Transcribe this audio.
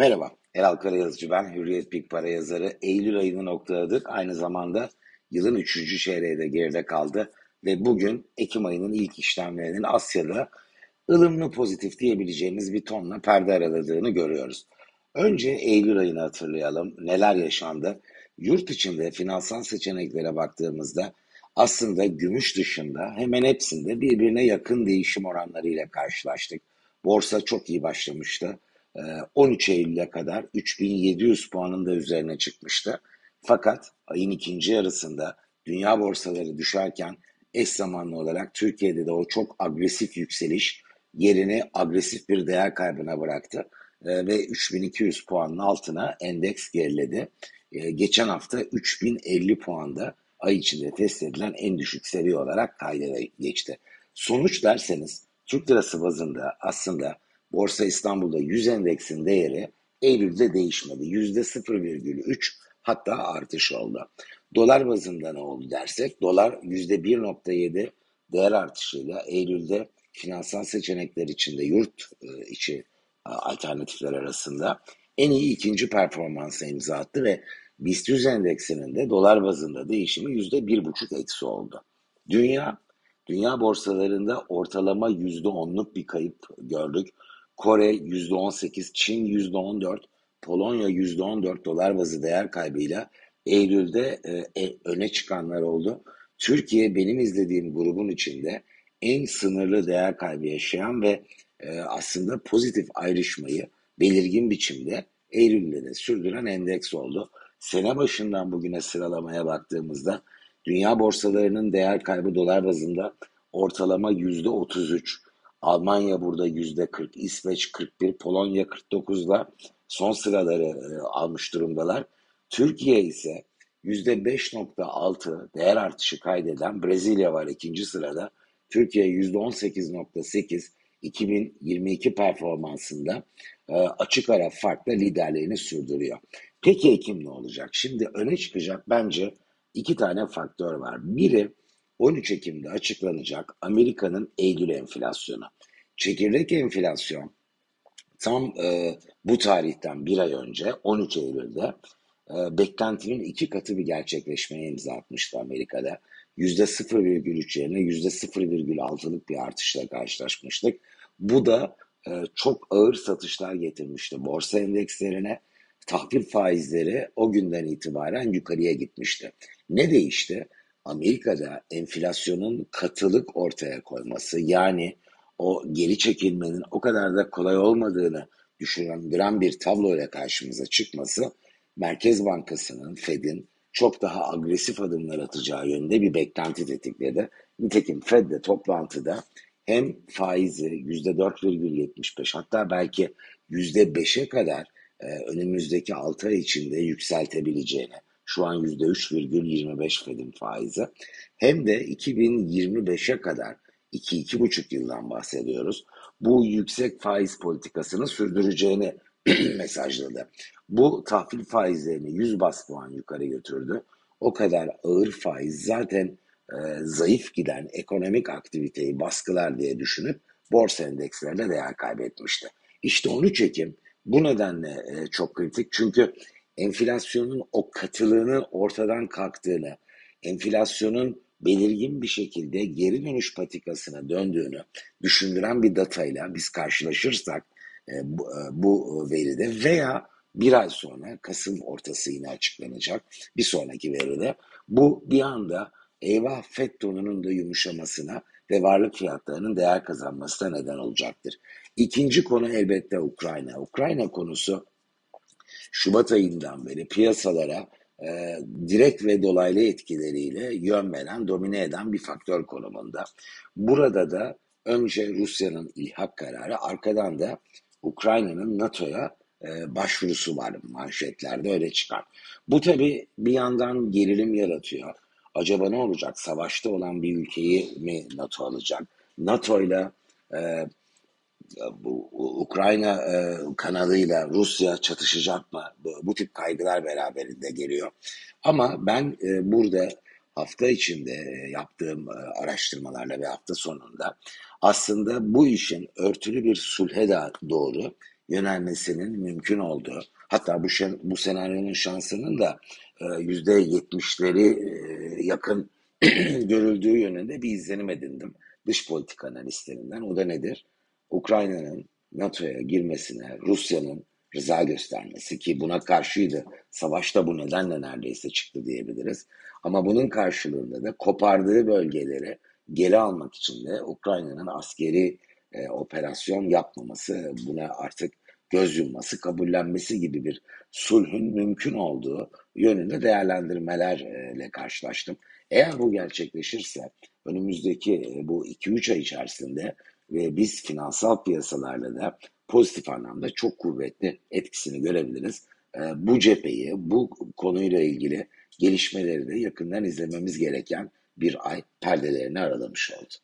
Merhaba, Eral Karayazıcı ben, Hürriyet Big Para yazarı. Eylül ayını noktaladık. Aynı zamanda yılın üçüncü çeyreği de geride kaldı. Ve bugün Ekim ayının ilk işlemlerinin Asya'da ılımlı pozitif diyebileceğimiz bir tonla perde araladığını görüyoruz. Önce Eylül ayını hatırlayalım. Neler yaşandı? Yurt içinde finansal seçeneklere baktığımızda aslında gümüş dışında hemen hepsinde birbirine yakın değişim oranlarıyla karşılaştık. Borsa çok iyi başlamıştı. 13 ee, Eylül'e kadar 3700 puanın da üzerine çıkmıştı. Fakat ayın ikinci yarısında dünya borsaları düşerken eş zamanlı olarak Türkiye'de de o çok agresif yükseliş yerini agresif bir değer kaybına bıraktı. Ee, ve 3200 puanın altına endeks geriledi. Ee, geçen hafta 3050 puanda ay içinde test edilen en düşük seviye olarak kayda geçti. Sonuç derseniz Türk lirası bazında aslında Borsa İstanbul'da 100 endeksin değeri Eylül'de değişmedi. %0,3 hatta artış oldu. Dolar bazında ne oldu dersek dolar %1,7 değer artışıyla Eylül'de finansal seçenekler içinde yurt e, içi e, alternatifler arasında en iyi ikinci performansa imza attı ve BIST 100 endeksinin de dolar bazında değişimi %1,5 eksi oldu. Dünya Dünya borsalarında ortalama %10'luk bir kayıp gördük. Kore %18, Çin %14, Polonya %14 dolar bazı değer kaybıyla Eylül'de e, e, öne çıkanlar oldu. Türkiye benim izlediğim grubun içinde en sınırlı değer kaybı yaşayan ve e, aslında pozitif ayrışmayı belirgin biçimde Eylül'de de sürdüren endeks oldu. Sene başından bugüne sıralamaya baktığımızda dünya borsalarının değer kaybı dolar bazında ortalama yüzde 33, Almanya burada yüzde 40, İsveç 41, Polonya 49'la son sıraları e, almış durumdalar. Türkiye ise yüzde 5.6 değer artışı kaydeden Brezilya var ikinci sırada. Türkiye yüzde 18.8 2022 performansında e, açık ara farkla liderliğini sürdürüyor. Peki Ekim ne olacak? Şimdi öne çıkacak bence iki tane faktör var. Biri 13 Ekim'de açıklanacak Amerika'nın Eylül enflasyonu. Çekirdek enflasyon tam e, bu tarihten bir ay önce 13 Eylül'de e, beklentinin iki katı bir gerçekleşmeye imza atmıştı Amerika'da. %0,3 yerine %0,6'lık bir artışla karşılaşmıştık. Bu da e, çok ağır satışlar getirmişti borsa endekslerine. Tahvil faizleri o günden itibaren yukarıya gitmişti. Ne değişti? Amerika'da enflasyonun katılık ortaya koyması yani o geri çekilmenin o kadar da kolay olmadığını düşündüren bir tabloyla karşımıza çıkması Merkez Bankası'nın, Fed'in çok daha agresif adımlar atacağı yönde bir beklenti tetikledi. Nitekim Fed de toplantıda hem faizi %4,75 hatta belki %5'e kadar e, önümüzdeki 6 ay içinde yükseltebileceğini, şu an %3,25 Fed'in faizi. Hem de 2025'e kadar 2-2,5 yıldan bahsediyoruz. Bu yüksek faiz politikasını sürdüreceğini mesajladı. Bu tahvil faizlerini 100 bas puan yukarı götürdü. O kadar ağır faiz zaten e, zayıf giden ekonomik aktiviteyi baskılar diye düşünüp borsa endekslerine değer kaybetmişti. İşte 13 Ekim bu nedenle e, çok kritik çünkü enflasyonun o katılığının ortadan kalktığını, enflasyonun belirgin bir şekilde geri dönüş patikasına döndüğünü düşündüren bir datayla biz karşılaşırsak e, bu, e, bu veride veya bir ay sonra Kasım ortası yine açıklanacak bir sonraki veride bu bir anda eyvah FED tonunun da yumuşamasına ve varlık fiyatlarının değer kazanmasına neden olacaktır. İkinci konu elbette Ukrayna. Ukrayna konusu Şubat ayından beri piyasalara e, direkt ve dolaylı etkileriyle yön veren, domine eden bir faktör konumunda. Burada da önce Rusya'nın ilhak kararı, arkadan da Ukrayna'nın NATO'ya e, başvurusu var manşetlerde öyle çıkar. Bu tabi bir yandan gerilim yaratıyor. Acaba ne olacak? Savaşta olan bir ülkeyi mi NATO alacak? NATO ile e, bu Ukrayna e, kanalıyla Rusya çatışacak mı? Bu, bu tip kaygılar beraberinde geliyor. Ama ben e, burada hafta içinde e, yaptığım e, araştırmalarla ve hafta sonunda aslında bu işin örtülü bir sulhe doğru yönelmesinin mümkün olduğu, hatta bu, bu senaryonun şansının da yüzde yetmişleri yakın görüldüğü yönünde bir izlenim edindim dış politika analistlerinden. O da nedir? Ukrayna'nın NATO'ya girmesine Rusya'nın rıza göstermesi ki buna karşıydı. Savaşta bu nedenle neredeyse çıktı diyebiliriz. Ama bunun karşılığında da kopardığı bölgeleri geri almak için de Ukrayna'nın askeri e, operasyon yapmaması, buna artık göz yumması, kabullenmesi gibi bir sulhün mümkün olduğu yönünde değerlendirmelerle karşılaştım. Eğer bu gerçekleşirse önümüzdeki e, bu 2-3 ay içerisinde ve biz finansal piyasalarla da pozitif anlamda çok kuvvetli etkisini görebiliriz. E, bu cepheyi, bu konuyla ilgili gelişmeleri de yakından izlememiz gereken bir ay perdelerini aralamış oldu.